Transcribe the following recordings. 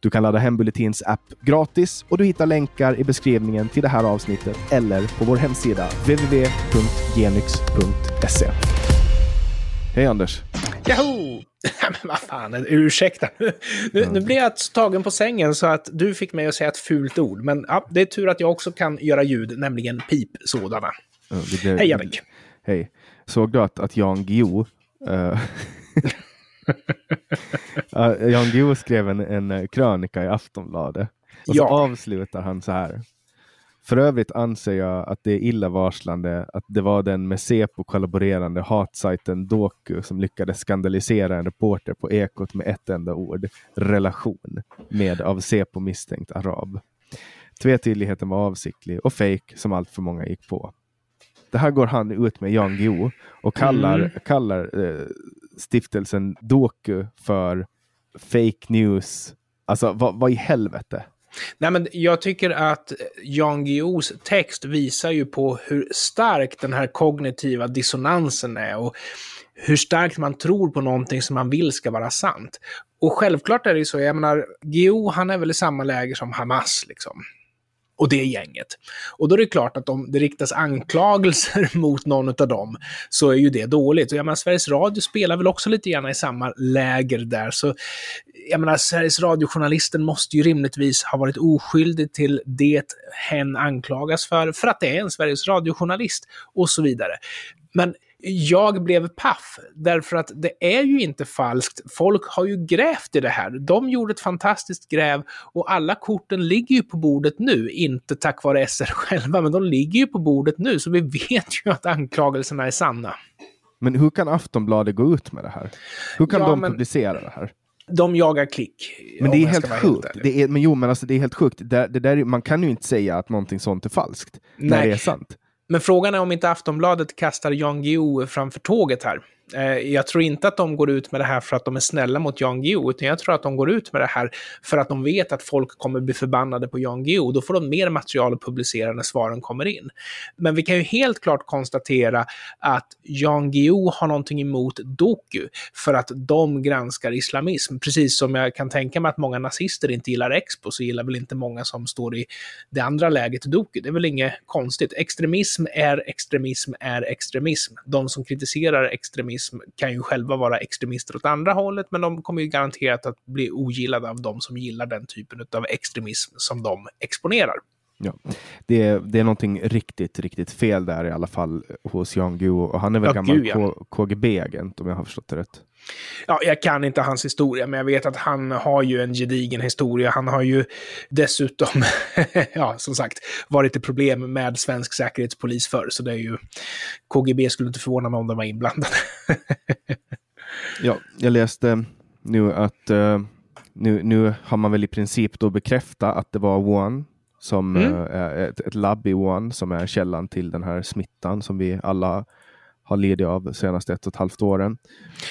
Du kan ladda hem Bulletins app gratis och du hittar länkar i beskrivningen till det här avsnittet eller på vår hemsida www.genix.se. Hej Anders! Joho! Men vad fan, ursäkta. Nu, nu, nu blev jag tagen på sängen så att du fick mig att säga ett fult ord. Men ja, det är tur att jag också kan göra ljud, nämligen pip sådana. Ja, blev- Hej Jannik! Hej! Såg du att, att Jan Guillou eh, Ja, Jan Guillou skrev en, en eh, krönika i Aftonbladet. Och så Ja. avslutar han så här. För övrigt anser jag att det är illavarslande att det var den med Säpo kollaborerande hatsajten Doku som lyckades skandalisera en reporter på Ekot med ett enda ord, relation, med av Säpo misstänkt arab. Tvetydigheten var avsiktlig och fake som allt för många gick på. Det här går han ut med Jan Guillou och kallar, Mm. kallar eh, stiftelsen Doku för fake news. Alltså vad, vad i helvete? Nej, men jag tycker att Jan Guillous text visar ju på hur stark den här kognitiva dissonansen är och hur starkt man tror på någonting som man vill ska vara sant. Och självklart är det ju så, jag menar, Guillou han är väl i samma läger som Hamas liksom. Och det gänget. Och då är det klart att om det riktas anklagelser mot någon av dem så är ju det dåligt. Och jag menar, Sveriges Radio spelar väl också lite grann i samma läger där. Så jag menar, Sveriges radiojournalisten måste ju rimligtvis ha varit oskyldig till det hen anklagas för, för att det är en Sveriges radiojournalist och så vidare. Men jag blev paff, därför att det är ju inte falskt. Folk har ju grävt i det här. De gjorde ett fantastiskt gräv och alla korten ligger ju på bordet nu. Inte tack vare SR själva, men de ligger ju på bordet nu, så vi vet ju att anklagelserna är sanna. Men hur kan Aftonbladet gå ut med det här? Hur kan Ja, de men- publicera det här? De jagar klick. Men det är helt sjukt. Det är, men jo, men alltså, det är helt sjukt. Det, det där, är- man kan ju inte säga att någonting sånt är falskt när Nej. det är sant. Men frågan är om inte Aftonbladet kastar Jan Guillou framför tåget här. Eh, jag tror inte att de går ut med det här för att de är snälla mot Jan Guillou, utan jag tror att de går ut med det här för att de vet att folk kommer bli förbannade på Jan Guillou. Då får de mer material att publicera när svaren kommer in. Men vi kan ju helt klart konstatera att Jan Guillou har någonting emot Doku för att de granskar islamism. Precis som jag kan tänka mig att många nazister inte gillar Expo, så gillar väl inte många som står i det andra läget Doku. Det är väl inget konstigt. Extremism är extremism är extremism. De som kritiserar extremism kan ju själva vara extremister åt andra hållet, men de kommer ju garanterat att bli ogillade av de som gillar den typen av extremism som de exponerar. Ja. Det, är, det är någonting riktigt, riktigt fel där i alla fall hos Jan Guillou. Och han är väl Ja, gammal ja. KGB-agent om jag har förstått det rätt. Ja, jag kan inte hans historia, men jag vet att han har ju en gedigen historia. Han har ju dessutom, ja, som sagt, varit ett problem med svensk säkerhetspolis förr, så det är ju... KGB skulle inte förvåna mig om de var inblandade. Ja, jag läste nu att eh, nu, nu har man väl i princip då bekräftat att det var Wuhan som Mm. eh, är ett, ett labb i Wuhan som är källan till den här smittan som vi alla har lidit av de senaste ett och ett halvt åren.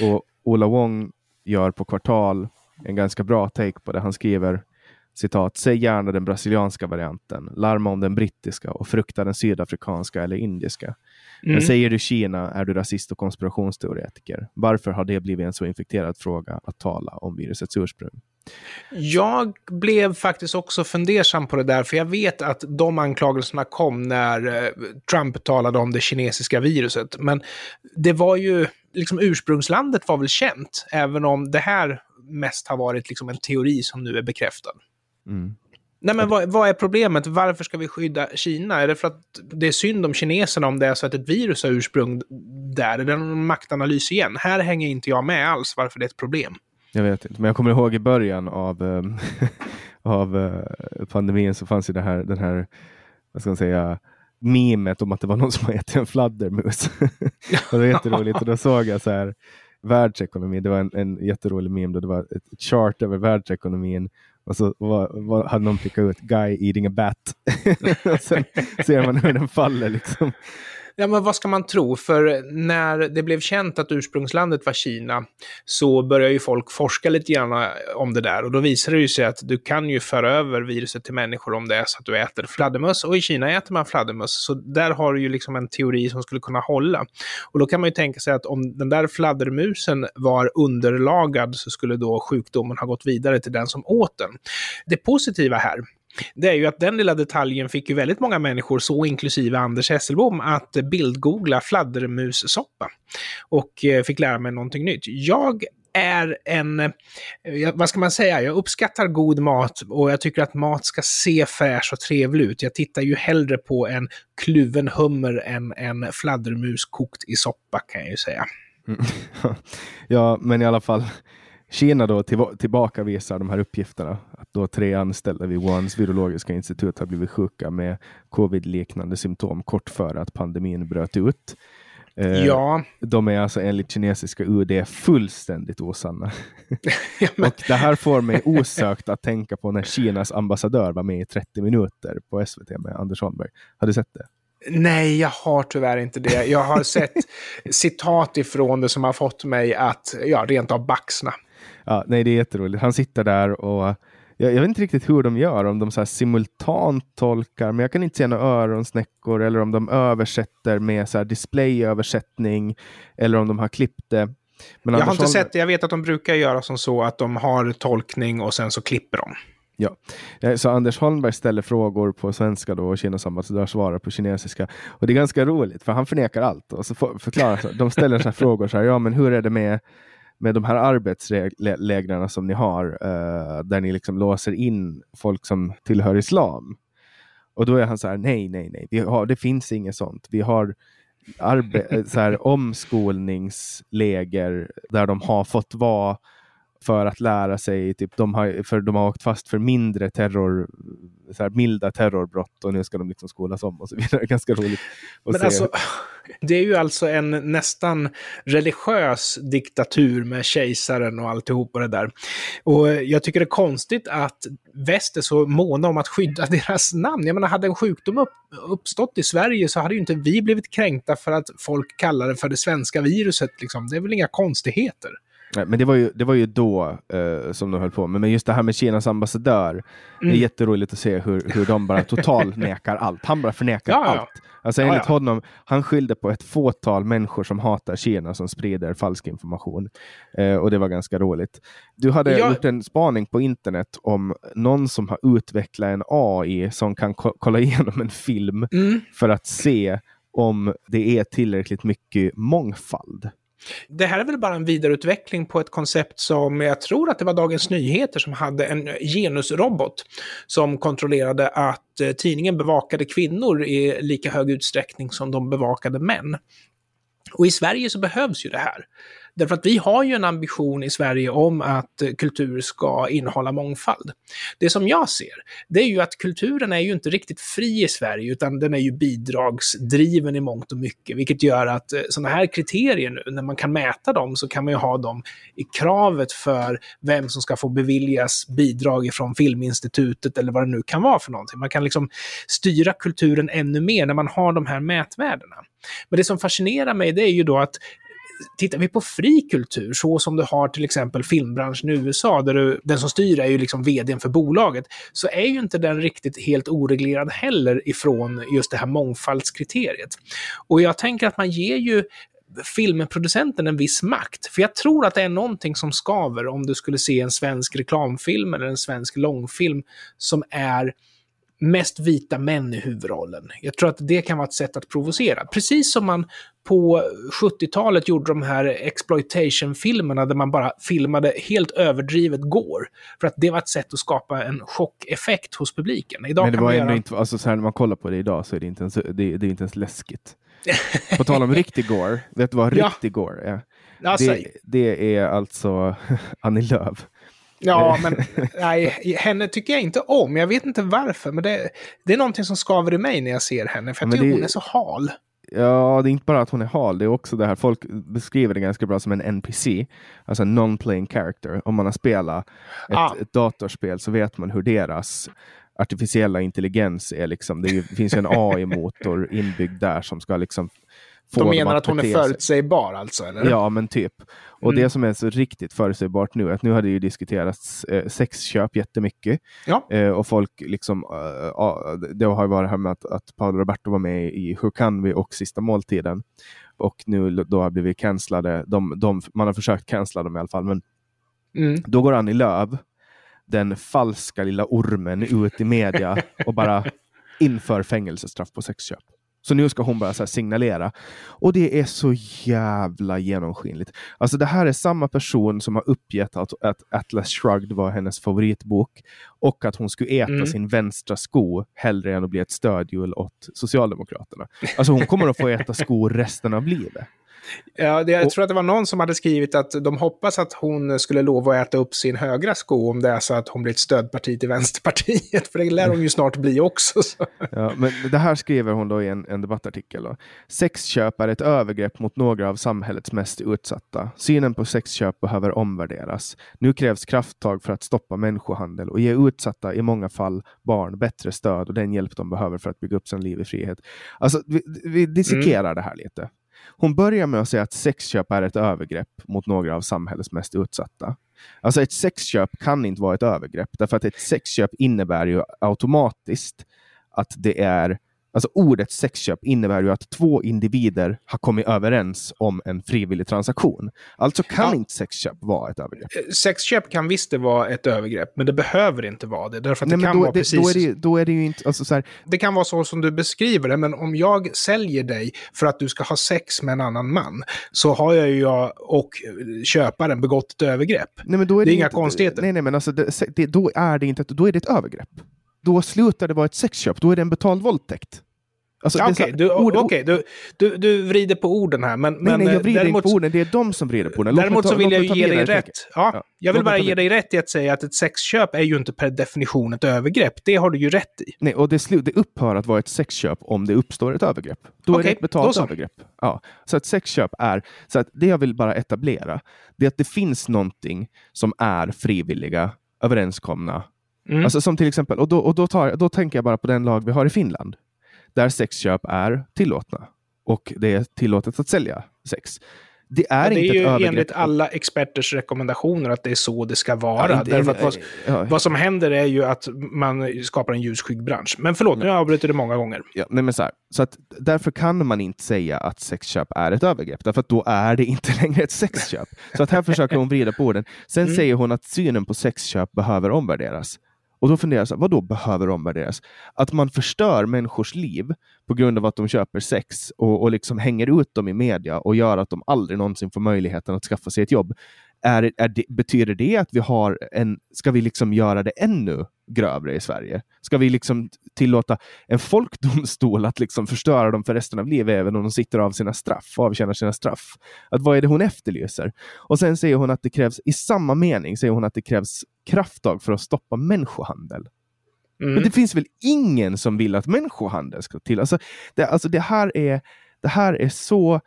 Och Ola Wong gör på kvartal en ganska bra take på det. Han skriver citat, säg gärna den brasilianska varianten, larma om den brittiska och frukta den sydafrikanska eller indiska. Mm. Men säger du Kina är du rasist och konspirationsteoretiker. Varför har det blivit en så infekterad fråga att tala om virusets ursprung? Jag blev faktiskt också fundersam på det där, för jag vet att de anklagelserna kom när eh, Trump talade om det kinesiska viruset. Men det var ju, liksom ursprungslandet var väl känt, även om det här mest har varit liksom en teori som nu är bekräftad. Mm. Nej, men vad, vad är problemet? Varför ska vi skydda Kina? Är det för att det är synd om kineserna om det är så att ett virus har ursprung där? Är det någon maktanalys igen? Här hänger inte jag med alls varför det är ett problem. Jag vet inte, men jag kommer ihåg i början av, ehm, av eh, pandemin så fanns ju det här, den här, vad ska man säga, memet om att det var någon som hade ätit en fladdermus. och det var jätteroligt och då såg jag så här världsekonomi, det var en, en jätterolig meme, då det var ett, ett chart över världsekonomin och så var, var, hade någon prickat ut guy eating a bat. och sen ser man hur den faller liksom. Ja, men vad ska man tro? För när det blev känt att ursprungslandet var Kina så började ju folk forska lite grann eh, om det där och då visade det ju sig att du kan ju föra över viruset till människor om det är så att du äter fladdermöss och i Kina äter man fladdermöss så där har du ju liksom en teori som skulle kunna hålla. Och då kan man ju tänka sig att om den där fladdermusen var underlagad så skulle då sjukdomen ha gått vidare till den som åt den. Det positiva här det är ju att den lilla detaljen fick ju väldigt många människor, så inklusive Anders Hesselbom, att bildgoogla fladdermussoppa. Och eh, fick lära mig någonting nytt. Jag är en, eh, vad ska man säga, jag uppskattar god mat och jag tycker att mat ska se fräsch och trevlig ut. Jag tittar ju hellre på en kluven hummer än en fladdermus kokt i soppa kan jag ju säga. Mm. ja, men i alla fall, Kina då till, tillbakavisar de här uppgifterna. Att då tre anställda vid Wuhans virologiska institut har blivit sjuka med covid-liknande symptom kort före att pandemin bröt ut. Eh, ja. De är alltså enligt kinesiska UD fullständigt osanna. ja. Och det här får mig osökt att tänka på när Kinas ambassadör var med i 30 minuter på SVT med Anders Holmberg. Har du sett det? Nej, jag har tyvärr inte det. Jag har sett citat ifrån det som har fått mig att ja, rent av baxna. Ja, nej, det är jätteroligt. Han sitter där och jag, jag vet inte riktigt hur de gör, om de så simultant tolkar, men jag kan inte se några öronsnäckor eller om de översätter med så displayöversättning eller om de har klippt det. Men jag har inte sett det. Jag vet att de brukar göra som så att de har tolkning och sen så klipper de. Ja, eh, så Anders Holmberg ställer frågor på svenska då och Kinas ambassadör svarar på kinesiska. Och det är ganska roligt för han förnekar allt och så förklarar de ställer så frågor så här, ja men hur är det med med de här arbetslägren som ni har, uh, där ni liksom låser in folk som tillhör islam. Och då är han så här, nej, nej, nej, vi har, det finns inget sånt. Vi har arbe- så här, omskolningsläger där de har fått vara för att lära sig, typ, de har, för de har åkt fast för mindre terror, så här, milda terrorbrott och nu ska de liksom skolas om och så vidare. Ganska roligt Men se. Alltså, det är ju alltså en nästan religiös diktatur med kejsaren och alltihop och det där. Och jag tycker det är konstigt att väst är så måna om att skydda deras namn. Jag menar, hade en sjukdom upp, uppstått i Sverige så hade ju inte vi blivit kränkta för att folk kallar det för det svenska viruset. Liksom. Det är väl inga konstigheter. Nej, men det var ju, det var ju då uh, som de höll på med. Men just det här med Kinas ambassadör, mm. det är mm. jätteroligt att se hur, hur de bara total nekar allt. Han bara förnekar ja, allt. Alltså enligt ja, ja. honom, han skyllde på ett fåtal människor som hatar Kina som sprider falsk information. Uh, och det var ganska roligt. Du hade ja. gjort en spaning på internet om någon som har utvecklat en AI som kan ko kolla igenom en film mm. för att se om det är tillräckligt mycket mångfald. Det här är väl bara en vidareutveckling på ett koncept som jag tror att det var Dagens Nyheter som hade en genusrobot som kontrollerade att eh, tidningen bevakade kvinnor i lika hög utsträckning som de bevakade män. Och i Sverige så behövs ju det här. Därför att vi har ju en ambition i Sverige om att kultur ska innehålla mångfald. Det som jag ser, det är ju att kulturen är ju inte riktigt fri i Sverige, utan den är ju bidragsdriven i mångt och mycket, vilket gör att eh, sådana här kriterier nu, när man kan mäta dem, så kan man ju ha dem i kravet för vem som ska få beviljas bidrag ifrån Filminstitutet eller vad det nu kan vara för någonting. Man kan liksom styra kulturen ännu mer när man har de här mätvärdena. Men det som fascinerar mig det är ju då att tittar vi på fri kultur, så som du har till exempel filmbranschen i USA, där du, den som styr är ju liksom vdn för bolaget, så är ju inte den riktigt helt oreglerad heller ifrån just det här mångfaldskriteriet. Och jag tänker att man ger ju filmproducenten en viss makt. För jag tror att det är någonting som skaver om du skulle se en svensk reklamfilm eller en svensk långfilm som är mest vita män i huvudrollen. Jag tror att det kan vara ett sätt att provocera. Precis som man på 70-talet gjorde de här exploitation-filmerna där man bara filmade helt överdrivet går. För att det var ett sätt att skapa en chockeffekt hos publiken. Idag Men det var göra... inte, alltså så här, när man kollar på det idag så är det inte ens, det, det är inte ens läskigt. på tal om riktig gore, vet du vad riktig ja. gore är? Alltså, det, det är alltså Annie Lööf. Ja, men nej, henne tycker jag inte om. Jag vet inte varför, men det, det är någonting som skaver i mig när jag ser henne, för jag tycker det, hon är så hal. Ja, det är inte bara att hon är hal, det är också det här, folk beskriver det ganska bra som en NPC, alltså en non-playing character. Om man har spelat ett, ah. ett datorspel så vet man hur deras artificiella intelligens är liksom, det, är ju, det finns ju en AI-motor inbyggd där som ska liksom de menar att, att hon är förutsägbar alltså? Eller? Ja, men typ. Och mm. det som är så riktigt förutsägbart nu, att nu har det ju diskuterats eh, sexköp jättemycket. Ja. Eh, och folk liksom, uh, det har ju varit här med att, att Paolo Roberto var med i Hur kan vi och Sista måltiden. Och nu då har blivit cancellade. De, de, man har försökt cancella dem i alla fall, men mm. då går Annie Lööf, den falska lilla ormen, ut i media och bara inför fängelsestraff på sexköp. Så nu ska hon bara så signalera. Och det är så jävla genomskinligt. Alltså det här är samma person som har uppgett att, att Atlas Shrugged var hennes favoritbok och att hon skulle äta mm. sin vänstra sko hellre än att bli ett stödhjul åt Socialdemokraterna. Alltså hon kommer att få äta skor resten av livet. Ja, det, jag tror att det var någon som hade skrivit att de hoppas att hon skulle lova att äta upp sin högra sko om det är så att hon blir ett stödparti till Vänsterpartiet. För det lär hon ju snart bli också. Så. Ja, men det här skriver hon då i en, en debattartikel. Då. Sexköp är ett övergrepp mot några av samhällets mest utsatta. Synen på sexköp behöver omvärderas. Nu krävs krafttag för att stoppa människohandel och ge utsatta, i många fall barn, bättre stöd och den hjälp de behöver för att bygga upp sin liv i frihet. Alltså, vi, vi dissekerar mm. det här lite. Hon börjar med att säga att sexköp är ett övergrepp mot några av samhällets mest utsatta. Alltså ett sexköp kan inte vara ett övergrepp, därför att ett sexköp innebär ju automatiskt att det är Alltså ordet sexköp innebär ju att två individer har kommit överens om en frivillig transaktion. Alltså kan ja. inte sexköp vara ett övergrepp. Eh, sexköp kan visst det vara ett övergrepp, men det behöver inte vara det. Därför att Nej, det kan då, vara det, precis... Då är, det, då är det ju inte... Alltså så här... Det kan vara så som du beskriver det, men om jag säljer dig för att du ska ha sex med en annan man, så har jag ju och köparen begått ett övergrepp. Nej, men då är det, det är inga konstigheter. Nej, nej, men alltså det, då är det inte... Då är det ett övergrepp då slutar det vara ett sexköp, då är det en betald våldtäkt. Alltså, ja, Okej, okay, du, okay, du, du, du vrider på orden här. Men, nej, men, nej, jag vrider däremot, inte på orden. Det är de som vrider på orden. Däremot så vill jag ge dig rätt. Ja, ja, jag vill bara ge dig rätt i att säga att ett sexköp är ju inte per definition ett övergrepp. Det har du ju rätt i. Nej, och det, slu, det upphör att vara ett sexköp om det uppstår ett övergrepp. Då okay, är det ett betalt övergrepp. Ja, så ett sexköp är... Så att det jag vill bara etablera, det är att det finns någonting som är frivilliga, överenskomna Mm. Alltså som till exempel, och, då, och då, tar, då tänker jag bara på den lag vi har i Finland, där sexköp är tillåtna och det är tillåtet att sälja sex. Det är, ja, det är inte ju ett enligt alla experters rekommendationer att det är så det ska vara. Ja, Därför att vad, ja. vad, som händer är ju att man skapar en ljusskygg bransch. Men förlåt, nu har jag avbrutit det många gånger. Ja, nej, men så, här, så att därför kan man inte säga att sexköp är ett övergrepp, därför att då är det inte längre ett sexköp. så att här försöker hon vrida på orden. Sen mm. säger hon att synen på sexköp behöver omvärderas. Och då funderar jag, så här, vad då behöver omvärderas? Att man förstör människors liv på grund av att de köper sex och, och liksom hänger ut dem i media och gör att de aldrig någonsin får möjligheten att skaffa sig ett jobb. Är, är det, betyder det att vi har en, ska vi liksom göra det ännu grövre i Sverige? Ska vi liksom tillåta en folkdomstol att liksom förstöra dem för resten av livet även om de sitter av sina straff och avtjänar sina straff? Att vad är det hon efterlyser? Och sen säger hon att det krävs, i samma mening säger hon att det krävs krafttag för att stoppa människohandel. Mm. Men det finns väl ingen som vill att människohandel ska till? Alltså det, alltså det här är, det här är så,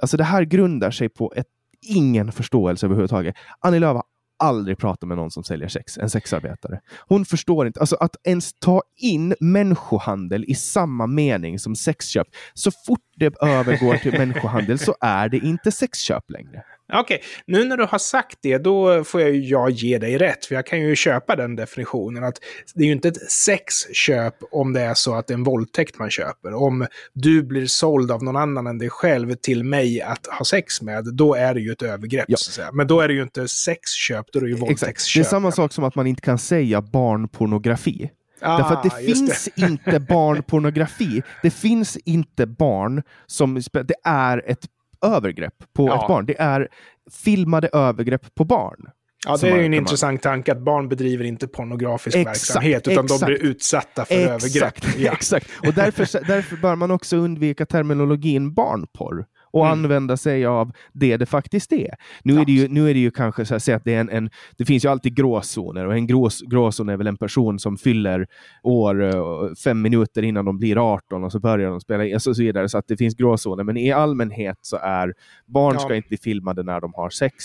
alltså det här grundar sig på ett ingen förståelse överhuvudtaget. Annie Lööf har aldrig pratat med någon som säljer sex, en sexarbetare. Hon förstår inte, alltså att ens ta in människohandel i samma mening som sexköp. Så fort det övergår till människohandel så är det inte sexköp längre. Okej, okay. nu när du har sagt det, då får jag, jag ge dig rätt. För jag kan ju köpa den definitionen. att Det är ju inte ett sexköp om det är så att det är en våldtäkt man köper. Om du blir såld av någon annan än dig själv till mig att ha sex med, då är det ju ett övergrepp. Ja. Men då är det ju inte sexköp, då är det ju våldtäktsköp. Det är samma sak som att man inte kan säga barnpornografi. Ah, Därför att det finns det. inte barnpornografi. Det finns inte barn som... Det är ett övergrepp på ja. ett barn. Det är filmade övergrepp på barn. Ja, det är ju en intressant tanke att barn bedriver inte pornografisk exakt, verksamhet, utan exakt, de blir utsatta för exakt, övergrepp. Ja. Exakt, och därför, därför bör man också undvika terminologin barnporr och mm. använda sig av det det faktiskt är. Nu är det ju, nu är det ju kanske så att säga att det är en, en, det finns ju alltid gråzoner och en grås, gråzon är väl en person som fyller år eh, fem minuter innan de blir 18 och så börjar de spela och så vidare. Så att det finns gråzoner. Men i allmänhet så är barn ja. ska inte bli filmade när de har sex.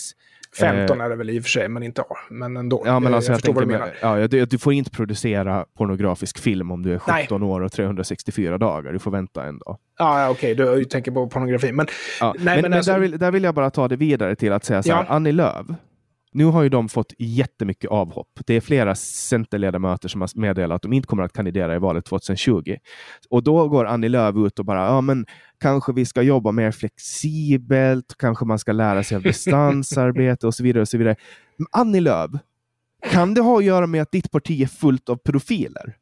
15 är det väl i och för sig, men inte A. Men ändå. Ja, men Eh, alltså, jag jag förstår vad du menar. med, ja, du, du får inte producera pornografisk film om du är Nej. 17 år och 364 dagar. Du får vänta en dag. Ja, ja, okej, du tänker på pornografi. Men Ja, Nej, men men men alltså- där, vill, där vill jag bara ta det vidare till att säga så här, Ja. Annie Lööf, nu har ju de fått jättemycket avhopp. Det är flera centerledamöter som har meddelat att de inte kommer att kandidera i valet 2020. Och då går Annie Lööf ut och bara, ja men kanske vi ska jobba mer flexibelt, kanske man ska lära sig av distansarbete och så vidare. Och så vidare. Men Annie Lööf, kan det ha att göra med att ditt parti är fullt av pedofiler?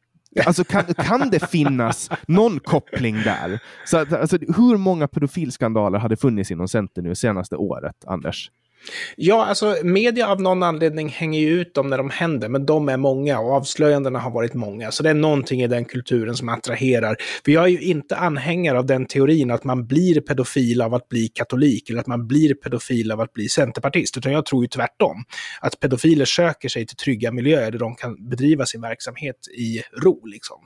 Alltså kan, kan det finnas någon koppling där? Så alltså, hur många pedofilskandaler hade funnits inom Centern nu senaste året, Anders? Ja, alltså media av någon anledning hänger ju ut dem när de händer, men de är många och avslöjandena har varit många. Så det är någonting i den kulturen som attraherar. För jag är ju inte anhängare av den teorin att man blir pedofil av att bli katolik eller att man blir pedofil av att bli centerpartist, utan jag tror ju tvärtom. Att pedofiler söker sig till trygga miljöer där de kan bedriva sin verksamhet i ro. Liksom.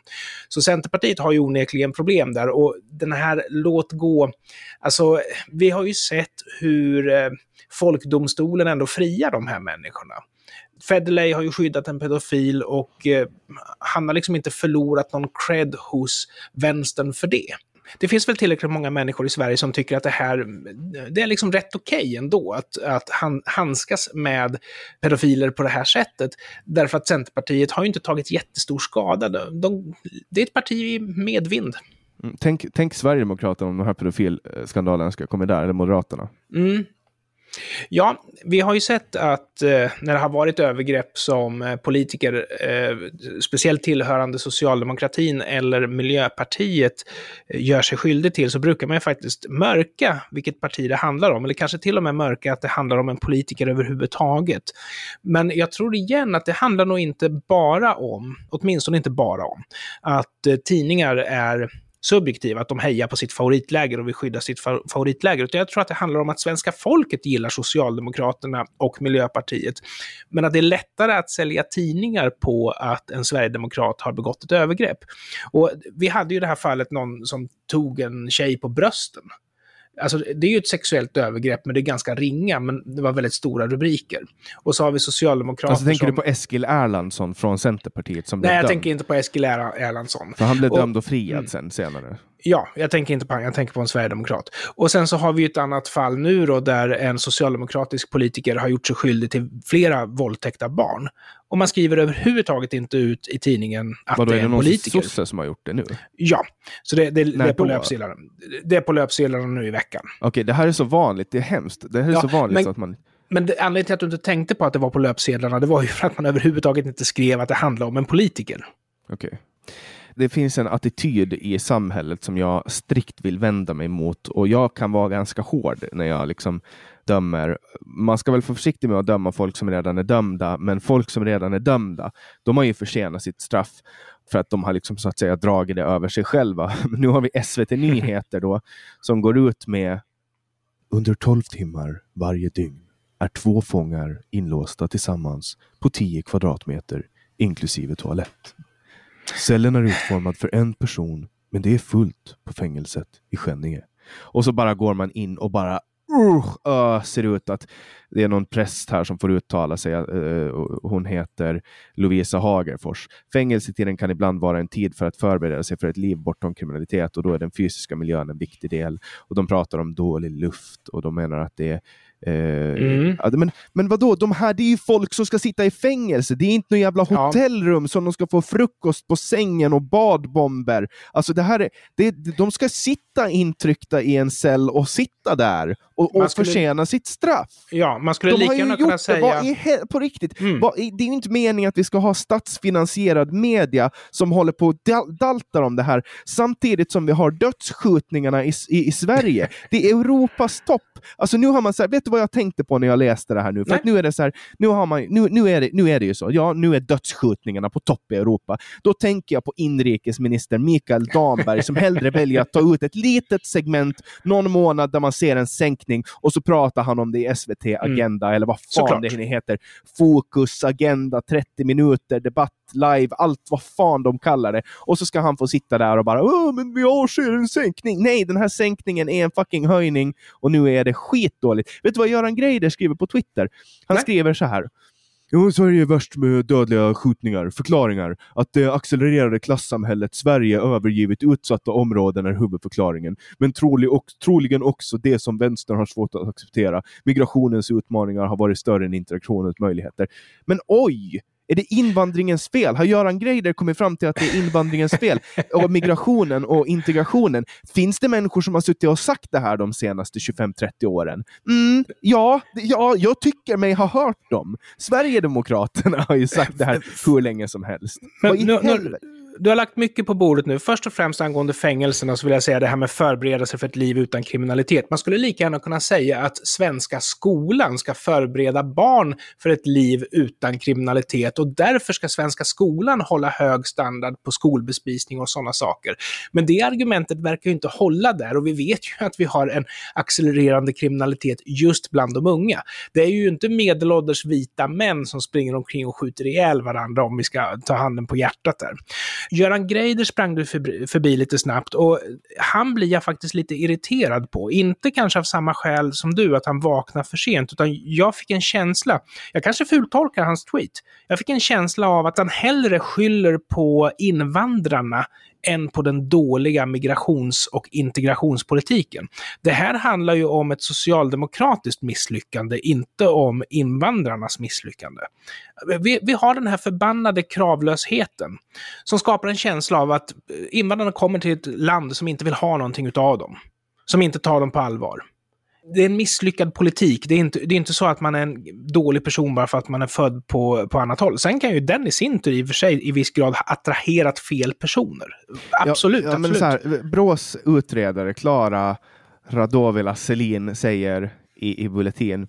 Så Centerpartiet har ju onekligen problem där och den här låt gå, alltså vi har ju sett hur eh, folkdomstolen ändå friar de här människorna. Federley har ju skyddat en pedofil och eh, han har liksom inte förlorat någon cred hos vänstern för det. Det finns väl tillräckligt många människor i Sverige som tycker att det här det är liksom rätt okej ändå att, att han, handskas med pedofiler på det här sättet. Därför att Centerpartiet har ju inte tagit jättestor skada. De, de, det är ett parti i medvind. Mm, Tänk, tänk Sverigedemokraterna om de här pedofilskandalerna ska komma där, eller Moderaterna. Mm. Ja, vi har ju sett att eh, när det har varit övergrepp som eh, politiker, eh, speciellt tillhörande socialdemokratin eller Miljöpartiet, eh, gör sig skyldig till, så brukar man ju faktiskt mörka vilket parti det handlar om, eller kanske till och med mörka att det handlar om en politiker överhuvudtaget. Men jag tror igen att det handlar nog inte bara om, åtminstone inte bara om, att eh, tidningar är subjektiva, att de hejar på sitt favoritläger och vill skydda sitt favoritläger. Utan jag tror att det handlar om att svenska folket gillar Socialdemokraterna och Miljöpartiet. Men att det är lättare att sälja tidningar på att en sverigedemokrat har begått ett övergrepp. Och vi hade ju det här fallet någon som tog en tjej på brösten. Alltså, det är ju ett sexuellt övergrepp, men det är ganska ringa, men det var väldigt stora rubriker. Och så har vi socialdemokrater Alltså, tänker som... du på Eskil Erlandsson från Centerpartiet som blev Nej, jag dömd? tänker inte på Eskil Erla- Erlandsson. För han blev Och- dömd och friad Mm. sen senare. Ja, jag tänker inte på han, jag tänker på en sverigedemokrat. Och sen så har vi ju ett annat fall nu då, där en socialdemokratisk politiker har gjort sig skyldig till flera våldtäkter av barn. Och man skriver överhuvudtaget inte ut i tidningen att Vadå, det är är det en någon politiker. sosse som har gjort det nu? Ja, så det, det, det är på löpsedlarna. Det är på löpsedlarna nu i veckan. Okej, det här är så vanligt. Det är hemskt. Det här är Ja, så vanligt men- så att man... Men det, anledningen till att du inte tänkte på att det var på löpsedlarna, det var ju för att man överhuvudtaget inte skrev att det handlade om en politiker. Okej. Det finns en attityd i samhället som jag strikt vill vända mig mot och jag kan vara ganska hård när jag liksom dömer. Man ska väl vara försiktig med att döma folk som redan är dömda, men folk som redan är dömda, de har ju försenat sitt straff för att de har liksom så att säga dragit det över sig själva. Nu har vi SVT Nyheter då som går ut med under 12 timmar varje dygn är två fångar inlåsta tillsammans på 10 kvadratmeter inklusive toalett. Cellen är utformad för en person, men det är fullt på fängelset i Skänninge. Och så bara går man in och bara uh, uh öser ut att det är någon präst här som får uttala sig. Uh, hon heter Lovisa Hagerfors. Fängelsetiden kan ibland vara en tid för att förbereda sig för ett liv bortom kriminalitet och då är den fysiska miljön en viktig del. Och de pratar om dålig luft och de menar att det är Mm. ja, men, men vadå, de här det är ju folk som ska sitta i fängelse. Det är inte något jävla Ja. hotellrum som de ska få frukost på sängen och badbomber. Alltså det här är, det, de ska sitta intryckta i en cell och sitta där och, och skulle- förtjäna sitt straff. Ja, man skulle De lika gärna kunna det, säga... vad he- på riktigt. Mm. Vad det är ju inte meningen att vi ska ha statsfinansierad media som håller på och dal- daltar om det här, samtidigt som vi har dödsskjutningarna i, i, i Sverige. Det är Europas topp. Alltså nu har man så här, vet du vad jag tänkte på när jag läste det här nu? För Nej. att nu är det så här, nu, har man, nu, nu, är det, nu är det ju så, ja nu är dödsskjutningarna på topp i Europa. Då tänker jag på inrikesminister Mikael Damberg som hellre väljer att ta ut ett litet segment någon månad där man ser en sänkning och så pratar han om det i SVT Agenda eller vad fan Såklart. det heter. Fokus, Agenda, 30 minuter, debatt live, allt vad fan de kallar det. Och så ska han få sitta där och bara Åh, men jag ser en sänkning. Nej, den här sänkningen är en fucking höjning och nu är det skitdåligt. Vet du vad Göran Greider skriver på Twitter? Han Nej. skriver så här. Jo, Sverige är värst med dödliga skjutningar. Förklaringar. Att det accelererade klassamhället Sverige övergivit utsatta områden är huvudförklaringen. Men trolig och, troligen också det som vänstern har svårt att acceptera. Migrationens utmaningar har varit större än interaktionens möjligheter. Men oj! Är det invandringens fel? Har Göran Greider kommit fram till att det är invandringens fel? Och migrationen och integrationen. Finns det människor som har suttit och sagt det här de senaste 25-30 åren? Mm, ja, ja, jag tycker mig ha hört dem. Sverigedemokraterna har ju sagt det här hur länge som helst. Men, nu, nu, du har lagt mycket på bordet nu. Först och främst angående fängelserna så vill jag säga det här med förberedelse för ett liv utan kriminalitet. Man skulle lika gärna kunna säga att svenska skolan ska förbereda barn för ett liv utan kriminalitet och därför ska svenska skolan hålla hög standard på skolbespisning och sådana saker. Men det argumentet verkar ju inte hålla där och vi vet ju att vi har en accelererande kriminalitet just bland de unga. Det är ju inte medelålders vita män som springer omkring och skjuter ihjäl varandra om vi ska ta handen på hjärtat där. Göran Greider sprang du förbi, förbi lite snabbt och han blir jag faktiskt lite irriterad på. Inte kanske av samma skäl som du, att han vaknar för sent, utan jag fick en känsla, jag kanske fultolkar hans tweet, jag fick en känsla av att han hellre skyller på invandrarna än på den dåliga migrations och integrationspolitiken. Det här handlar ju om ett socialdemokratiskt misslyckande, inte om invandrarnas misslyckande. Vi, vi har den här förbannade kravlösheten som skapar en känsla av att eh, invandrarna kommer till ett land som inte vill ha någonting utav dem. Som inte tar dem på allvar det är en misslyckad politik. Det är, inte, det är inte så att man är en dålig person bara för att man är född på, på annat håll. Sen kan ju den i sin tur i och för sig i viss grad ha attraherat fel personer. Absolut. Ja, ja, absolut. Här, Brås utredare Klara Radovila Selin säger i, i Bulletin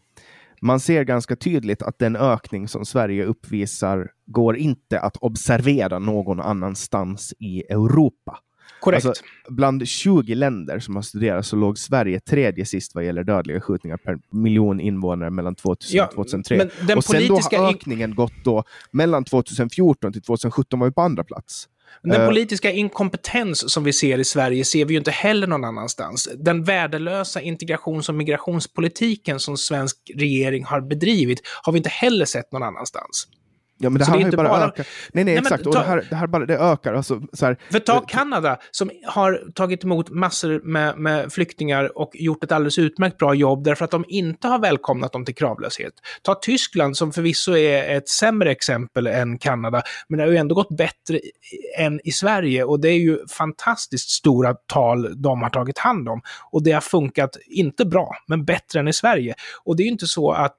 man ser ganska tydligt att den ökning som Sverige uppvisar går inte att observera någon annanstans i Europa. Korrekt. Alltså, bland 20 länder som har studerats så låg Sverige tredje sist vad gäller dödliga skjutningar per miljon invånare mellan 2000 och 2003. och sen då har ökningen gått då mellan 2014 till 2017 var vi på andra plats. Den uh, politiska inkompetens som vi ser i Sverige ser vi ju inte heller någon annanstans. Den värdelösa integrations och migrationspolitiken som svensk regering har bedrivit har vi inte heller sett någon annanstans. Ja, men det så här har ju bara, bara ökat. Nej, nej, nej exakt. Ta... och det här, det här bara, det ökar. Alltså, så här... För ta Kanada, som har tagit emot massor med, med, flyktingar och gjort ett alldeles utmärkt bra jobb därför att de inte har välkomnat dem till kravlöshet. Ta Tyskland, som förvisso är ett sämre exempel än Kanada, men det har ju ändå gått bättre än i Sverige och det är ju fantastiskt stora tal de har tagit hand om. Och det har funkat, inte bra, men bättre än i Sverige. Och det är ju inte så att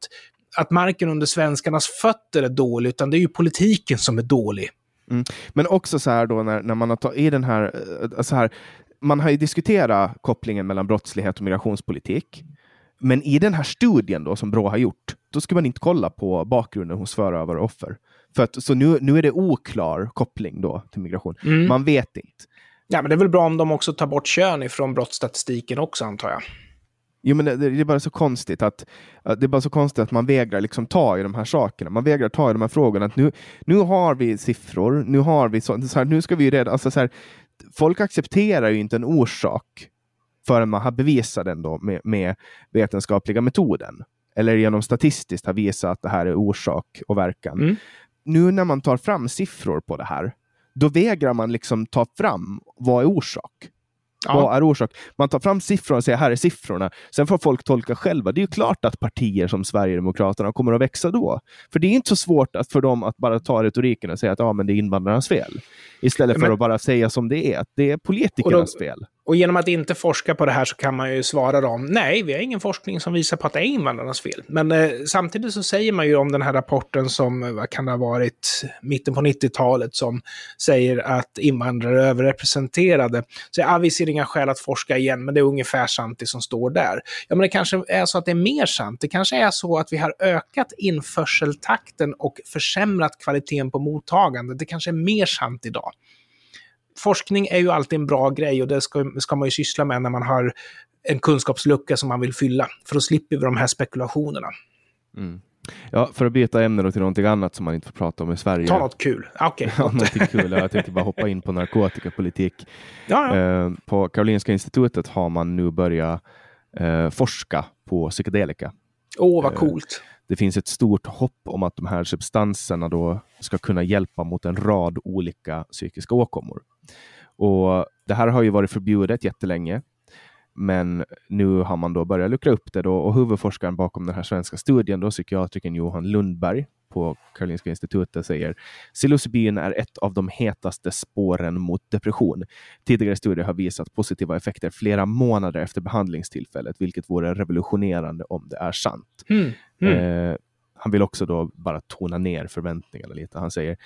att marken under svenskarnas fötter är dålig, utan det är ju politiken som är dålig. Mm. Men också så här då när, när man har tagit i den här, eh, så här, man har ju diskuterat kopplingen mellan brottslighet och migrationspolitik. Men i den här studien då som Brå har gjort, då ska man inte kolla på bakgrunden hos förövare och offer. För att, så nu, nu är det oklar koppling då till migration. Mm. Man vet inte. Ja, men det är väl bra om de också tar bort kön ifrån brottsstatistiken också, antar jag. Jo, men det, det, är bara så konstigt att, det är bara så konstigt att man vägrar liksom ta i de här sakerna. Man vägrar ta i de här frågorna. Att nu, nu har vi siffror, nu har vi så, så här, nu ska vi reda, alltså så här, folk accepterar ju inte en orsak förrän man har bevisat den då med, med vetenskapliga metoden. Eller genom statistiskt har visat att det här är orsak och verkan. Mm. Nu när man tar fram siffror på det här, då vägrar man liksom ta fram vad är orsak. Ja. Vad är orsak? Man tar fram siffrorna och säger här är siffrorna. Sen får folk tolka själva. Det är ju klart att partier som Sverigedemokraterna kommer att växa då. För det är inte så svårt att för dem att bara ta retoriken och säga att ja, men det är invandrarnas fel. Istället för men... att bara säga som det är, att det är politikernas då, fel. Och genom att inte forska på det här så kan man ju svara dem, nej, vi har ingen forskning som visar på att det är invandrarnas fel. Men eh, samtidigt så säger man ju om den här rapporten som, eh, vad kan det ha varit, mitten på 90-talet, som säger att invandrare är överrepresenterade. Så ja, vi ser inga skäl att forska igen, men det är ungefär sant det som står där. Ja, men det kanske är så att det är mer sant. Det kanske är så att vi har ökat införseltakten och försämrat kvaliteten på mottagandet. Det kanske är mer sant idag forskning är ju alltid en bra grej och det ska, ska man ju syssla med när man har en kunskapslucka som man vill fylla. För då slipper vi de här spekulationerna. Mm. Ja, för att byta ämne då till någonting annat som man inte får prata om i Sverige. Ta något kul. Okej. Okay. ja, någonting kul. Jag tänkte bara hoppa in på narkotikapolitik. Ja, ja. Eh, på Karolinska institutet har man nu börjat eh, forska på psykedelika. Åh, oh, vad coolt. Det finns ett stort hopp om att de här substanserna då ska kunna hjälpa mot en rad olika psykiska åkommor. Och det här har ju varit förbjudet jättelänge. Men nu har man då börjat luckra upp det då, och huvudforskaren bakom den här svenska studien, då, psykiatrikern Johan Lundberg på Karolinska institutet säger psilocybin är ett av de hetaste spåren mot depression. Tidigare studier har visat positiva effekter flera månader efter behandlingstillfället, vilket vore revolutionerande om det är sant. Mm. Mm. Eh, han vill också då bara tona ner förväntningarna lite. Han säger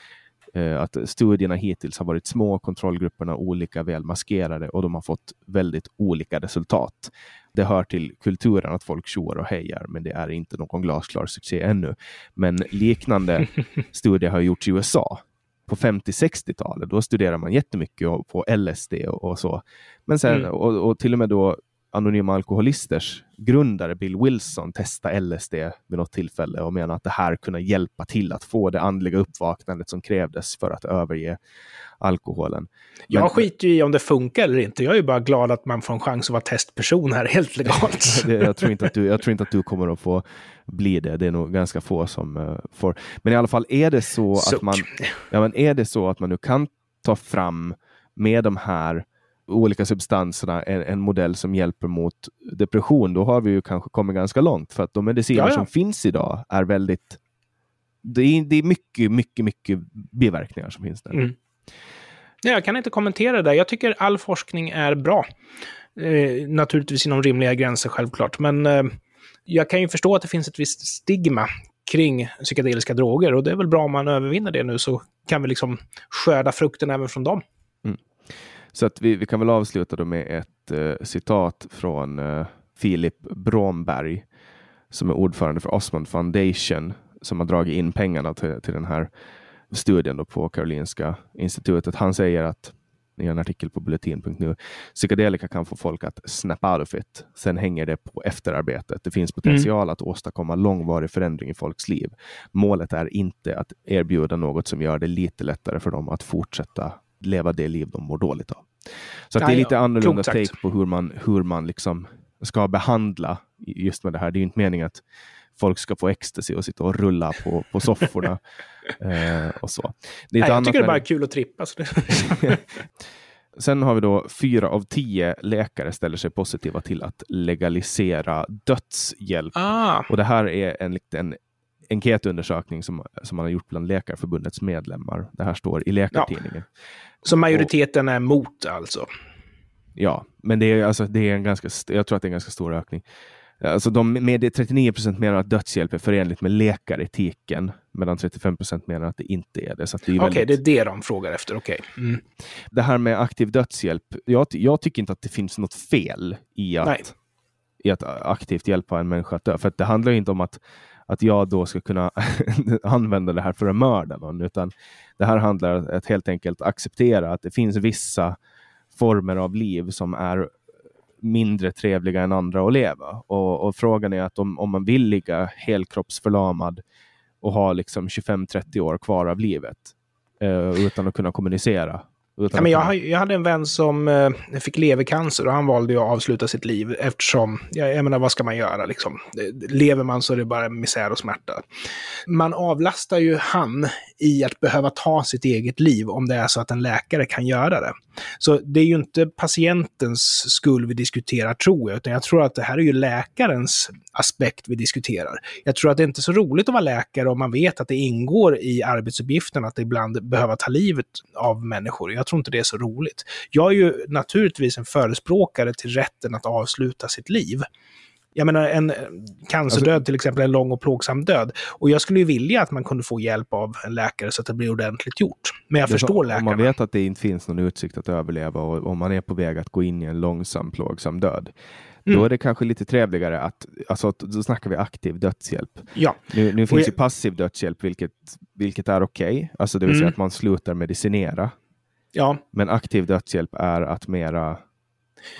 att studierna hittills har varit små, kontrollgrupperna olika väl maskerade och de har fått väldigt olika resultat. Det hör till kulturen att folk tjoar och hejar, men det är inte någon glasklar succé ännu. Men liknande studier har gjorts i USA på 50-60-talet. Då studerar man jättemycket på LSD och, och så. Men sen, mm. och, och, till och med då Anonyma Alkoholisters grundare Bill Wilson testa LSD vid något tillfälle och menar att det här kunde hjälpa till att få det andliga uppvaknandet som krävdes för att överge alkoholen. Jag Men, skiter ju i om det funkar eller inte. Jag är bara glad att man får en chans att vara testperson här helt legalt. det, jag, tror inte att du, jag tror inte att du kommer att få bli det. Det är nog ganska få som uh, får. Men i alla fall är det så Suck. att man, ja, men är det så att man nu kan ta fram med de här olika substanserna en, en, modell som hjälper mot depression, då har vi ju kanske kommit ganska långt. För att de mediciner ja, ja. som finns idag är väldigt... Det är, det är mycket, mycket, mycket biverkningar som finns där. Mm. Jag kan inte kommentera det. Jag tycker all forskning är bra. Eh, naturligtvis inom rimliga gränser, självklart. Men eh, jag kan ju förstå att det finns ett visst stigma kring psykedeliska droger och det är väl bra om man övervinner det nu så kan vi liksom skörda frukten även från dem. Så att vi, vi kan väl avsluta då med ett uh, citat från uh, Filip Bromberg som är ordförande för Osmond Foundation som har dragit in pengarna till, till den här studien då på Karolinska institutet. Han säger att i en artikel på bulletin.nu. Psykedelika kan få folk att snap out of it. Sen hänger det på efterarbetet. Det finns potential mm. att åstadkomma långvarig förändring i folks liv. Målet är inte att erbjuda något som gör det lite lättare för dem att fortsätta leva det liv de mår dåligt av. Så det är lite annorlunda take på hur man, hur man liksom ska behandla just med det här. Det är ju inte meningen att folk ska få ecstasy och sitta och rulla på, på sofforna. eh, och så. Det är Nej, jag tycker det är bara är kul att trippa. Sen har vi då fyra av tio läkare ställer sig positiva till att legalisera dödshjälp. Ah. Och det här är en liten enkätundersökning som, som man har gjort bland Läkarförbundets medlemmar. Det här står i Läkartidningen. Ja. Så majoriteten och, är emot alltså? Ja, men det är, alltså, det är en ganska, jag tror att det är en ganska stor ökning. Alltså de, med 39 procent menar att dödshjälp är förenligt med läkaretiken, medan 35 procent menar att det inte är det. Okej, okay, väldigt... det är det de frågar efter. Okay. Mm. Det här med aktiv dödshjälp, jag, jag, tycker inte att det finns något fel i att, i att aktivt hjälpa en människa att dö. För det handlar inte om att att jag då ska kunna använda det här för att mörda någon, utan det här handlar om att helt enkelt acceptera att det finns vissa former av liv som är mindre trevliga än andra att leva. Och, och frågan är att om, om man vill ligga helkroppsförlamad och ha liksom 25-30 år kvar av livet eh, utan att kunna kommunicera, Ja, men jag, jag hade en vän som eh, fick levercancer och han valde att avsluta sitt liv eftersom, ja, jag menar vad ska man göra liksom? Lever man så är det bara misär och smärta. Man avlastar ju han i att behöva ta sitt eget liv om det är så att en läkare kan göra det. Så det är ju inte patientens skull vi diskuterar tror jag, utan jag tror att det här är ju läkarens aspekt vi diskuterar. Jag tror att det är inte är så roligt att vara läkare om man vet att det ingår i arbetsuppgiften att ibland behöva ta livet av människor. Jag tror inte det är så roligt. Jag är ju naturligtvis en förespråkare till rätten att avsluta sitt liv. Jag menar, en cancerdöd alltså, till exempel, en lång och plågsam död. Och jag skulle ju vilja att man kunde få hjälp av en läkare så att det blir ordentligt gjort. Men jag förstår läkarna. Om man vet att det inte finns någon utsikt att överleva och om man är på väg att gå in i en långsam, plågsam död. Mm. Då är det kanske lite trevligare att, alltså då snackar vi aktiv dödshjälp. Ja. Nu, nu finns jag... ju passiv dödshjälp, vilket, vilket är okej. Okay. Alltså det vill mm. säga att man slutar medicinera. Ja. Men aktiv dödshjälp är att mera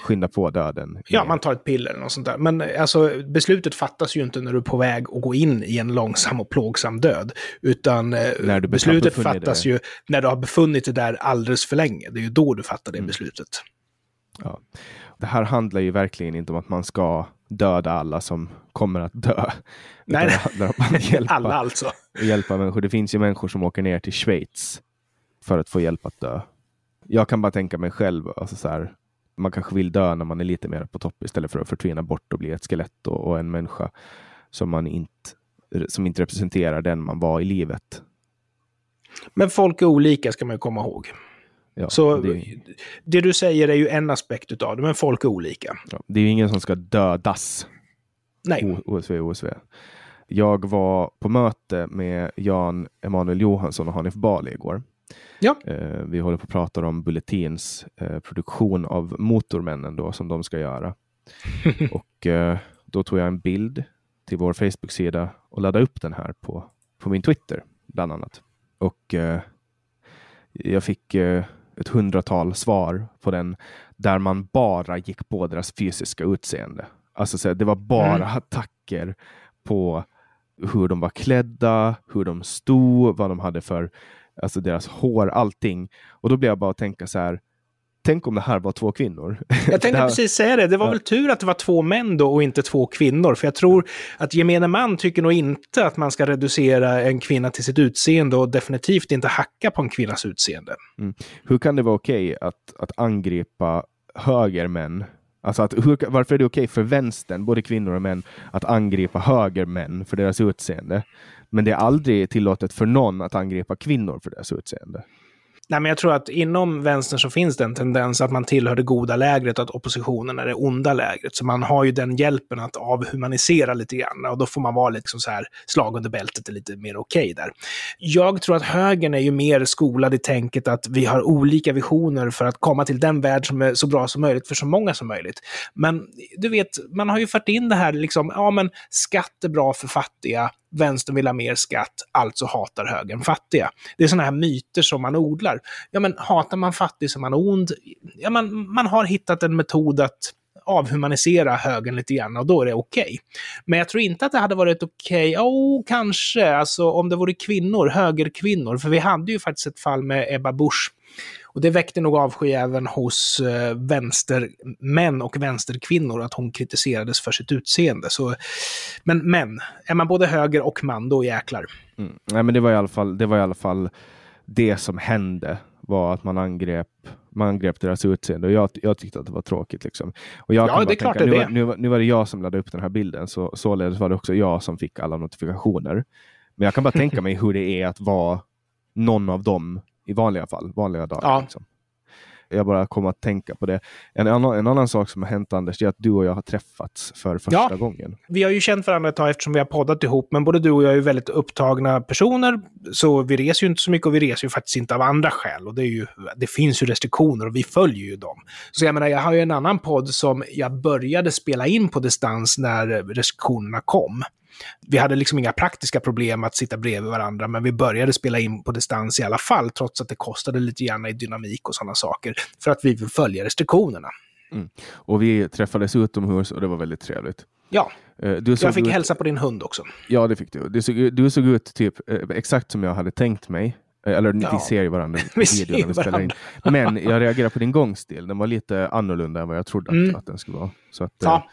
skynda på döden. Ja, man tar ett piller eller något sånt där. Men alltså, beslutet fattas ju inte när du är på väg att gå in i en långsam och plågsam död. Utan eh, beslutet fattas det. ju när du har befunnit dig där alldeles för länge. Det är ju då du fattar det mm. beslutet. Ja. Det här handlar ju verkligen inte om att man ska döda alla som kommer att dö. Nej, nej. Hjälpa, alla alltså. Hjälpa människor. Det finns ju människor som åker ner till Schweiz för att få hjälp att dö. Jag kan bara tänka mig själv, alltså så här, man kanske vill dö när man är lite mer på topp istället för att förtvina bort och bli ett skelett och, och en människa som, man inte, som inte representerar den man var i livet. Men folk är olika ska man komma ihåg. Ja, så det... det... du säger är ju en aspekt av det, men folk är olika. Ja, det är ju ingen som ska dödas. Nej. OSV, OSV. Jag var på möte med Jan Emanuel Johansson och Hanif Bali igår. Ja. Eh, vi håller på att prata om Bulletins eh, produktion av Motormännen då, som de ska göra. och eh, då tog jag en bild till vår Facebook-sida och laddade upp den här på, på min Twitter, bland annat. Och jag fick ett hundratal svar på den där man bara gick på deras fysiska utseende. Alltså så, det var bara mm. attacker på hur de var klädda, hur de stod, vad de hade för alltså deras hår, allting. Och då blev jag bara att tänka så här, tänk om det här var två kvinnor. Jag tänkte här... precis säga det. Det var ja. väl tur att det var två män då och inte två kvinnor. För jag tror att gemene man tycker nog inte att man ska reducera en kvinna till sitt utseende och definitivt inte hacka på en kvinnas utseende. Mm. Hur kan det vara okej okay att, att angripa högermän Alltså att, hur, varför är det okej okay för vänstern, både kvinnor och män, att angripa högermän för deras utseende? Men det är aldrig tillåtet för någon att angripa kvinnor för deras utseende. Nej, men jag tror att inom vänstern så finns det en tendens att man tillhör det goda lägret och att oppositionen är det onda lägret. Så man har ju den hjälpen att avhumanisera lite grann och då får man vara liksom så här slag under bältet är lite mer okej okay där. Jag tror att högern är ju mer skolad i tänket att vi har olika visioner för att komma till den värld som är så bra som möjligt för så många som möjligt. Men du vet, man har ju fört in det här liksom, ja men skatt är bra för fattiga, vänstern vill ha mer skatt, alltså hatar högern fattiga. Det är sådana här myter som man odlar. Ja, men hatar man fattig så är man ond. Ja, man, man har hittat en metod att avhumanisera högern lite grann och då är det okej. Okay. Men jag tror inte att det hade varit okej, okay. oh, kanske, alltså om det vore kvinnor, högerkvinnor, för vi hade ju faktiskt ett fall med Ebba Busch och det väckte nog avsky även hos eh, vänstermän och vänsterkvinnor att hon kritiserades för sitt utseende. Så, men, men, är man både höger och man, då jäklar. Mm. Nej, men det var i alla fall det, var i alla fall det som hände var att man angrep, man angrep deras utseende och jag, jag tyckte att det var tråkigt. Liksom. Och jag ja, det är klart tänka, det är nu, nu, nu, var det jag som laddade upp den här bilden, så således var det också jag som fick alla notifikationer. Men jag kan bara tänka mig hur det är att vara någon av dem i vanliga fall, vanliga dagar. Ja. Liksom. Jag bara kommer att tänka på det. En annan, en annan sak som har hänt Anders, är att du och jag har träffats för första ja, gången. Vi har ju känt varandra ett tag eftersom vi har poddat ihop, men både du och jag är väldigt upptagna personer, så vi reser ju inte så mycket och vi reser ju faktiskt inte av andra skäl. Och det, är ju, det finns ju restriktioner och vi följer ju dem. Så jag menar, jag har ju en annan podd som jag började spela in på distans när restriktionerna kom. Vi hade liksom inga praktiska problem att sitta bredvid varandra, men vi började spela in på distans i alla fall, trots att det kostade lite grann i dynamik och sådana saker, för att vi vill följa restriktionerna. Mm. Och vi träffades utomhus och det var väldigt trevligt. Ja, eh, jag fick ut... hälsa på din hund också. Ja, det fick du. Du såg, du såg ut typ eh, exakt som jag hade tänkt mig. Eh, eller ja. vi ser ju varandra i videon när vi spelar in. Men jag reagerar på din gångstil. Den var lite annorlunda än vad jag trodde mm. att den skulle vara. Så att, ja.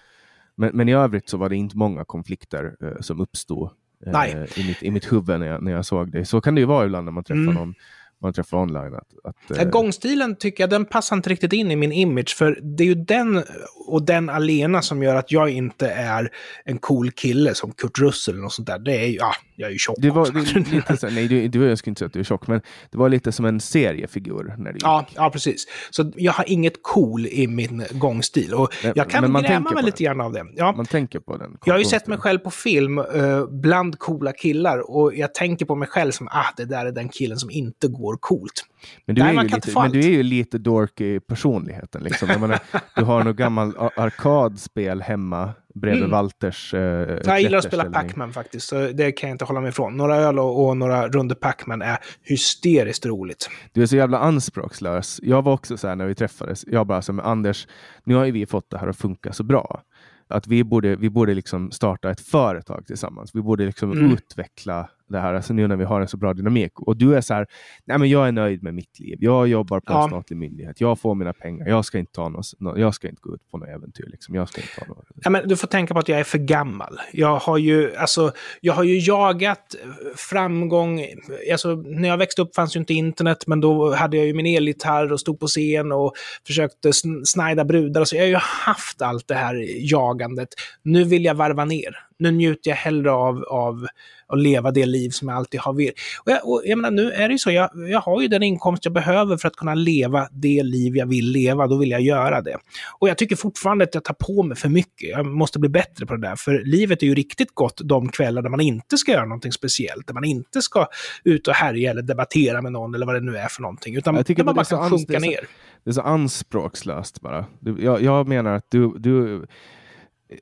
Men, men i övrigt så var det inte många konflikter eh, som uppstod eh, i, mitt, i mitt huvud när jag, när jag såg det. Så kan det ju vara ibland när man träffar mm. någon man träffar online. Att, att, eh... Gångstilen tycker jag, den passar inte riktigt in i min image, för det är ju den och den alena som gör att jag inte är en cool kille som Kurt Russell och sånt där. Det är ju, ja, jag är ju tjock det var, det, lite så, Nej, du, du, jag skulle inte säga att du är tjock, men det var lite som en seriefigur. När du ja, ja, precis. Så jag har inget cool i min gångstil. Och men, jag kan gräma mig lite grann av det. Ja. Man tänker på den. Jag har ju sett mig själv på film uh, bland coola killar och jag tänker på mig själv som ah, det där är den killen som inte går coolt. Men du, är ju lite, men du är ju lite dork i personligheten. Liksom. menar, du har något gammalt arkadspel hemma bredvid Mm. Walters eh, Jag gillar att spela. Pac-Man faktiskt, så det kan jag inte hålla mig ifrån. Några öl och, och några runder Pac-Man är hysteriskt roligt. Du är så jävla anspråkslös. Jag var också så här när vi träffades. Jag bara så här, men Anders, nu har ju vi fått det här att funka så bra. Att vi borde, vi borde liksom starta ett företag tillsammans. Vi borde liksom Mm. utveckla det här, alltså nu när vi har en så bra dynamik. Och du är så här, nej men jag är nöjd med mitt liv. Jag jobbar på en Ja. statlig myndighet. Jag får mina pengar. Jag ska inte, ta något, nå- jag ska inte gå ut på något äventyr. Liksom. Jag ska inte ta något. Ja, men du får tänka på att jag är för gammal. Jag har ju, alltså, jag har ju jagat framgång. Alltså, när jag växte upp fanns ju inte internet, men då hade jag ju min elgitarr och stod på scen och försökte sn- snajda brudar. Så jag har ju haft allt det här jagandet. Nu vill jag varva ner. Nu njuter jag hellre av, av att leva det liv som jag alltid har velat. Och jag, och jag menar, nu är det ju så, jag, jag har ju den inkomst jag behöver för att kunna leva det liv jag vill leva. Då vill jag göra det. Och jag tycker fortfarande att jag tar på mig för mycket. Jag måste bli bättre på det där. För livet är ju riktigt gott de kvällar där man inte ska göra någonting speciellt. Där man inte ska ut och härja eller debattera med någon eller vad det nu är för någonting. Utan Jag tycker där man bara kan sjunka ner. Det är så anspråkslöst bara. Jag, jag menar att du, du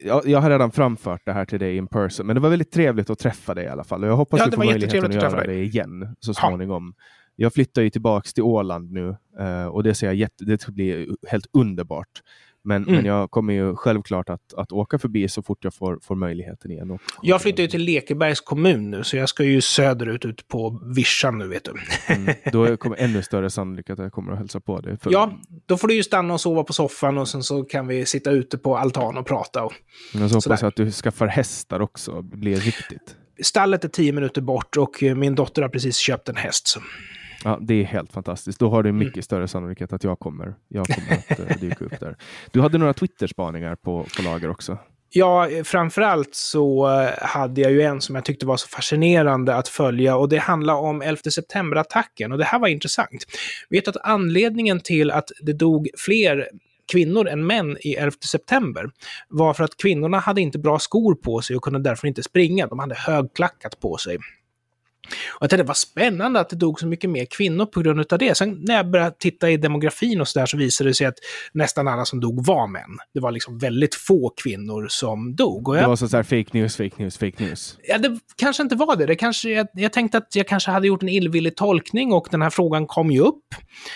jag, jag har redan framfört det här till dig in person, men det var väldigt trevligt att träffa dig i alla fall. Och jag hoppas Ja, du får möjligheten att att göra träffa det igen så Ja. småningom. Jag flyttar ju tillbaks till Åland nu eh, och det ser jag jätte, det ska bli helt underbart. Men, Mm. men jag kommer ju självklart att, att åka förbi så fort jag får, får möjligheten igen. Och, Jag flyttar ju till Lekebergs kommun nu, så jag ska ju söderut, ut på Vischan nu vet du. Mm, då kommer ännu större sannolikhet att jag kommer att hälsa på dig. För- Ja, då får du ju stanna och sova på soffan och sen så kan vi sitta ute på altan och prata. Och... Men så hoppas jag att du skaffar hästar också, blir riktigt. Stallet är tio minuter bort och min dotter har precis köpt en häst. Så. Ja, det är helt fantastiskt. Då har du Mm. mycket större sannolikhet att jag kommer, jag kommer att eh, dyka upp där. Du hade några Twitter-spaningar på, på lager också. Ja, eh, framförallt så eh, hade jag ju en som jag tyckte var så fascinerande att följa och det handlar om 11 september-attacken och det här var intressant. Vet att anledningen till att det dog fler kvinnor än män i 11 september var för att kvinnorna hade inte bra skor på sig och kunde därför inte springa. De hade högklackat på sig. Och jag tänkte, vad spännande att det dog så mycket mer kvinnor på grund av det. Sen när jag började titta i demografin och så där så visade det sig att nästan alla som dog var män. Det var liksom väldigt få kvinnor som dog. Och Det jag, var så här fake news, fake news, fake news. ja, det kanske inte var det. det kanske, jag, jag tänkte att jag kanske hade gjort en illvillig tolkning och den här frågan kom ju upp.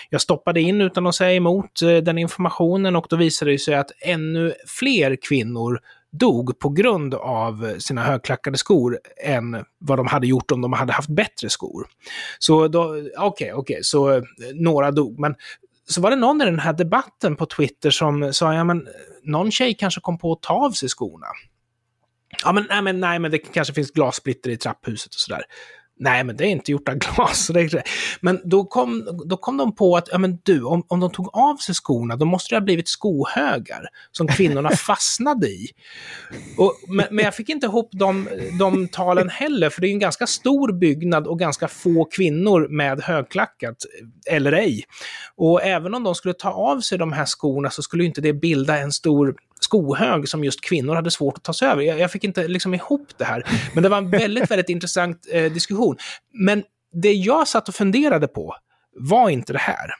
Jag stoppade in utan att säga emot eh, den informationen och då visade det sig att ännu fler kvinnor dog på grund av sina högklackade skor än vad de hade gjort om de hade haft bättre skor. Så då, okej, okej, så eh, några dog. Men så var det någon i den här debatten på Twitter som sa, ja men eh, någon tjej kanske kom på att ta av sig skorna. Ja, men nej, men nej, men det kanske finns glassplitter i trapphuset och sådär. Nej, men det är inte gjort av glas. Men då kom, då kom de på att, ja men du, om, om de tog av sig skorna, då måste det ha blivit skohögar som kvinnorna fastnade i. Och, men, men jag fick inte ihop de, de talen heller, för det är en ganska stor byggnad och ganska få kvinnor med högklackat, eh, eller ej. Och även om de skulle ta av sig de här skorna så skulle inte det bilda en stor skohög som just kvinnor hade svårt att ta sig över. Jag, jag fick inte liksom ihop det här. Men det var en väldigt, väldigt intressant eh, diskussion. Men det jag satt och funderade på var inte det här.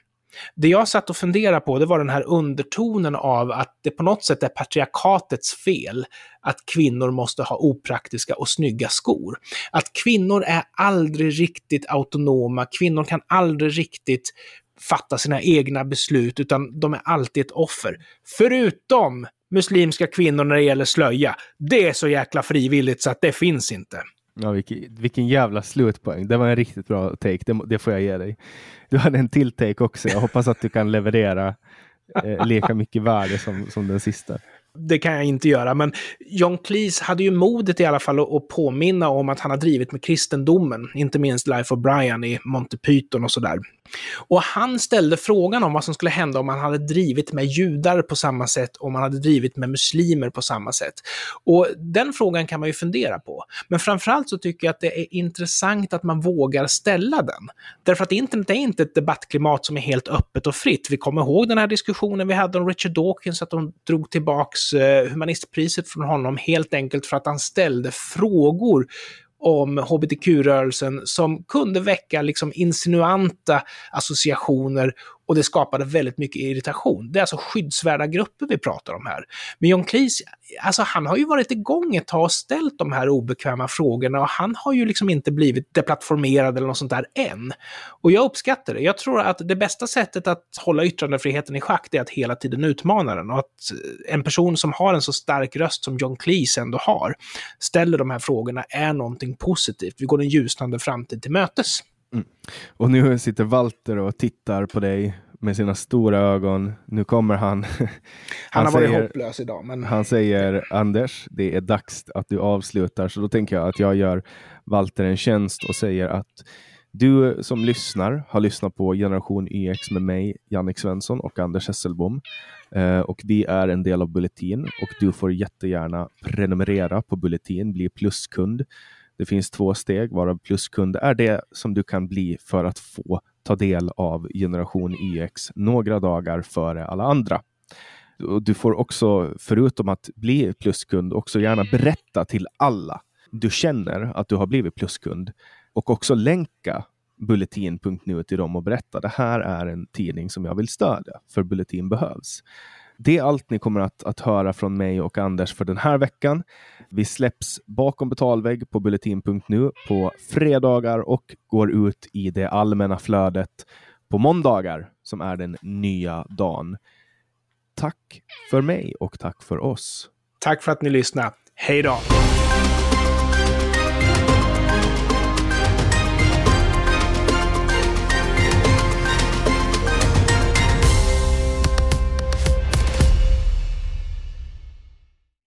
Det jag satt och funderade på, det var den här undertonen av att det på något sätt är patriarkatets fel att kvinnor måste ha opraktiska och snygga skor. Att kvinnor är aldrig riktigt autonoma, kvinnor kan aldrig riktigt fatta sina egna beslut, utan de är alltid ett offer. Förutom muslimska kvinnor när det gäller slöja. Det är så jäkla frivilligt så att det finns inte. Ja, vilken, vilken jävla slutpoäng. Det var en riktigt bra take, det, det får jag ge dig. Du hade en till take också. Jag hoppas att du kan leverera eh, lika mycket värde som, som den sista. Det kan jag inte göra, men John Cleese hade ju modet i alla fall att, att påminna om att han har drivit med kristendomen, inte minst Life of Brian i Monty Python och sådär. Och han ställde frågan om vad som skulle hända om man hade drivit med judar på samma sätt, om man hade drivit med muslimer på samma sätt. Och den frågan kan man ju fundera på. Men framförallt så tycker jag att det är intressant att man vågar ställa den. Därför att internet är inte ett debattklimat som är helt öppet och fritt. Vi kommer ihåg den här diskussionen vi hade om Richard Dawkins, att de drog tillbaks eh, humanistpriset från honom helt enkelt för att han ställde frågor om hbtq-rörelsen som kunde väcka liksom insinuanta associationer och det skapade väldigt mycket irritation. Det är alltså skyddsvärda grupper vi pratar om här. Men John Cleese, alltså han har ju varit igång ett tag och ställt de här obekväma frågorna och han har ju liksom inte blivit deplattformerad eller något sånt där än. Och jag uppskattar det. Jag tror att det bästa sättet att hålla yttrandefriheten i schack är att hela tiden utmana den och att eh, en person som har en så stark röst som John Cleese ändå har ställer de här frågorna är någonting positivt. Vi går en ljusnande framtid till mötes. Mm. Och nu sitter Walter och tittar på dig med sina stora ögon. Nu kommer han. han, han har säger, varit hopplös idag. Men... Han säger Anders, det är dags att du avslutar. Så då tänker jag att jag gör Walter en tjänst och säger att du som lyssnar har lyssnat på Generation YX med mig, Jannik Svensson och Anders Hesselbom. Eh, och vi är en del av Bulletin och du får jättegärna prenumerera på Bulletin, bli pluskund. Det finns två steg, varav pluskund är det som du kan bli för att få ta del av Generation YX några dagar före alla andra. Du får också, förutom att bli pluskund, också gärna berätta till alla du känner att du har blivit pluskund och också länka bulletin.nu till dem och berätta det här är en tidning som jag vill stödja, för Bulletin behövs. Det är allt ni kommer att, att höra från mig och Anders för den här veckan. Vi släpps bakom betalvägg på bulletin.nu på fredagar och går ut i det allmänna flödet på måndagar som är den nya dagen. Tack för mig och tack för oss. Tack för att ni lyssnade. Hej då!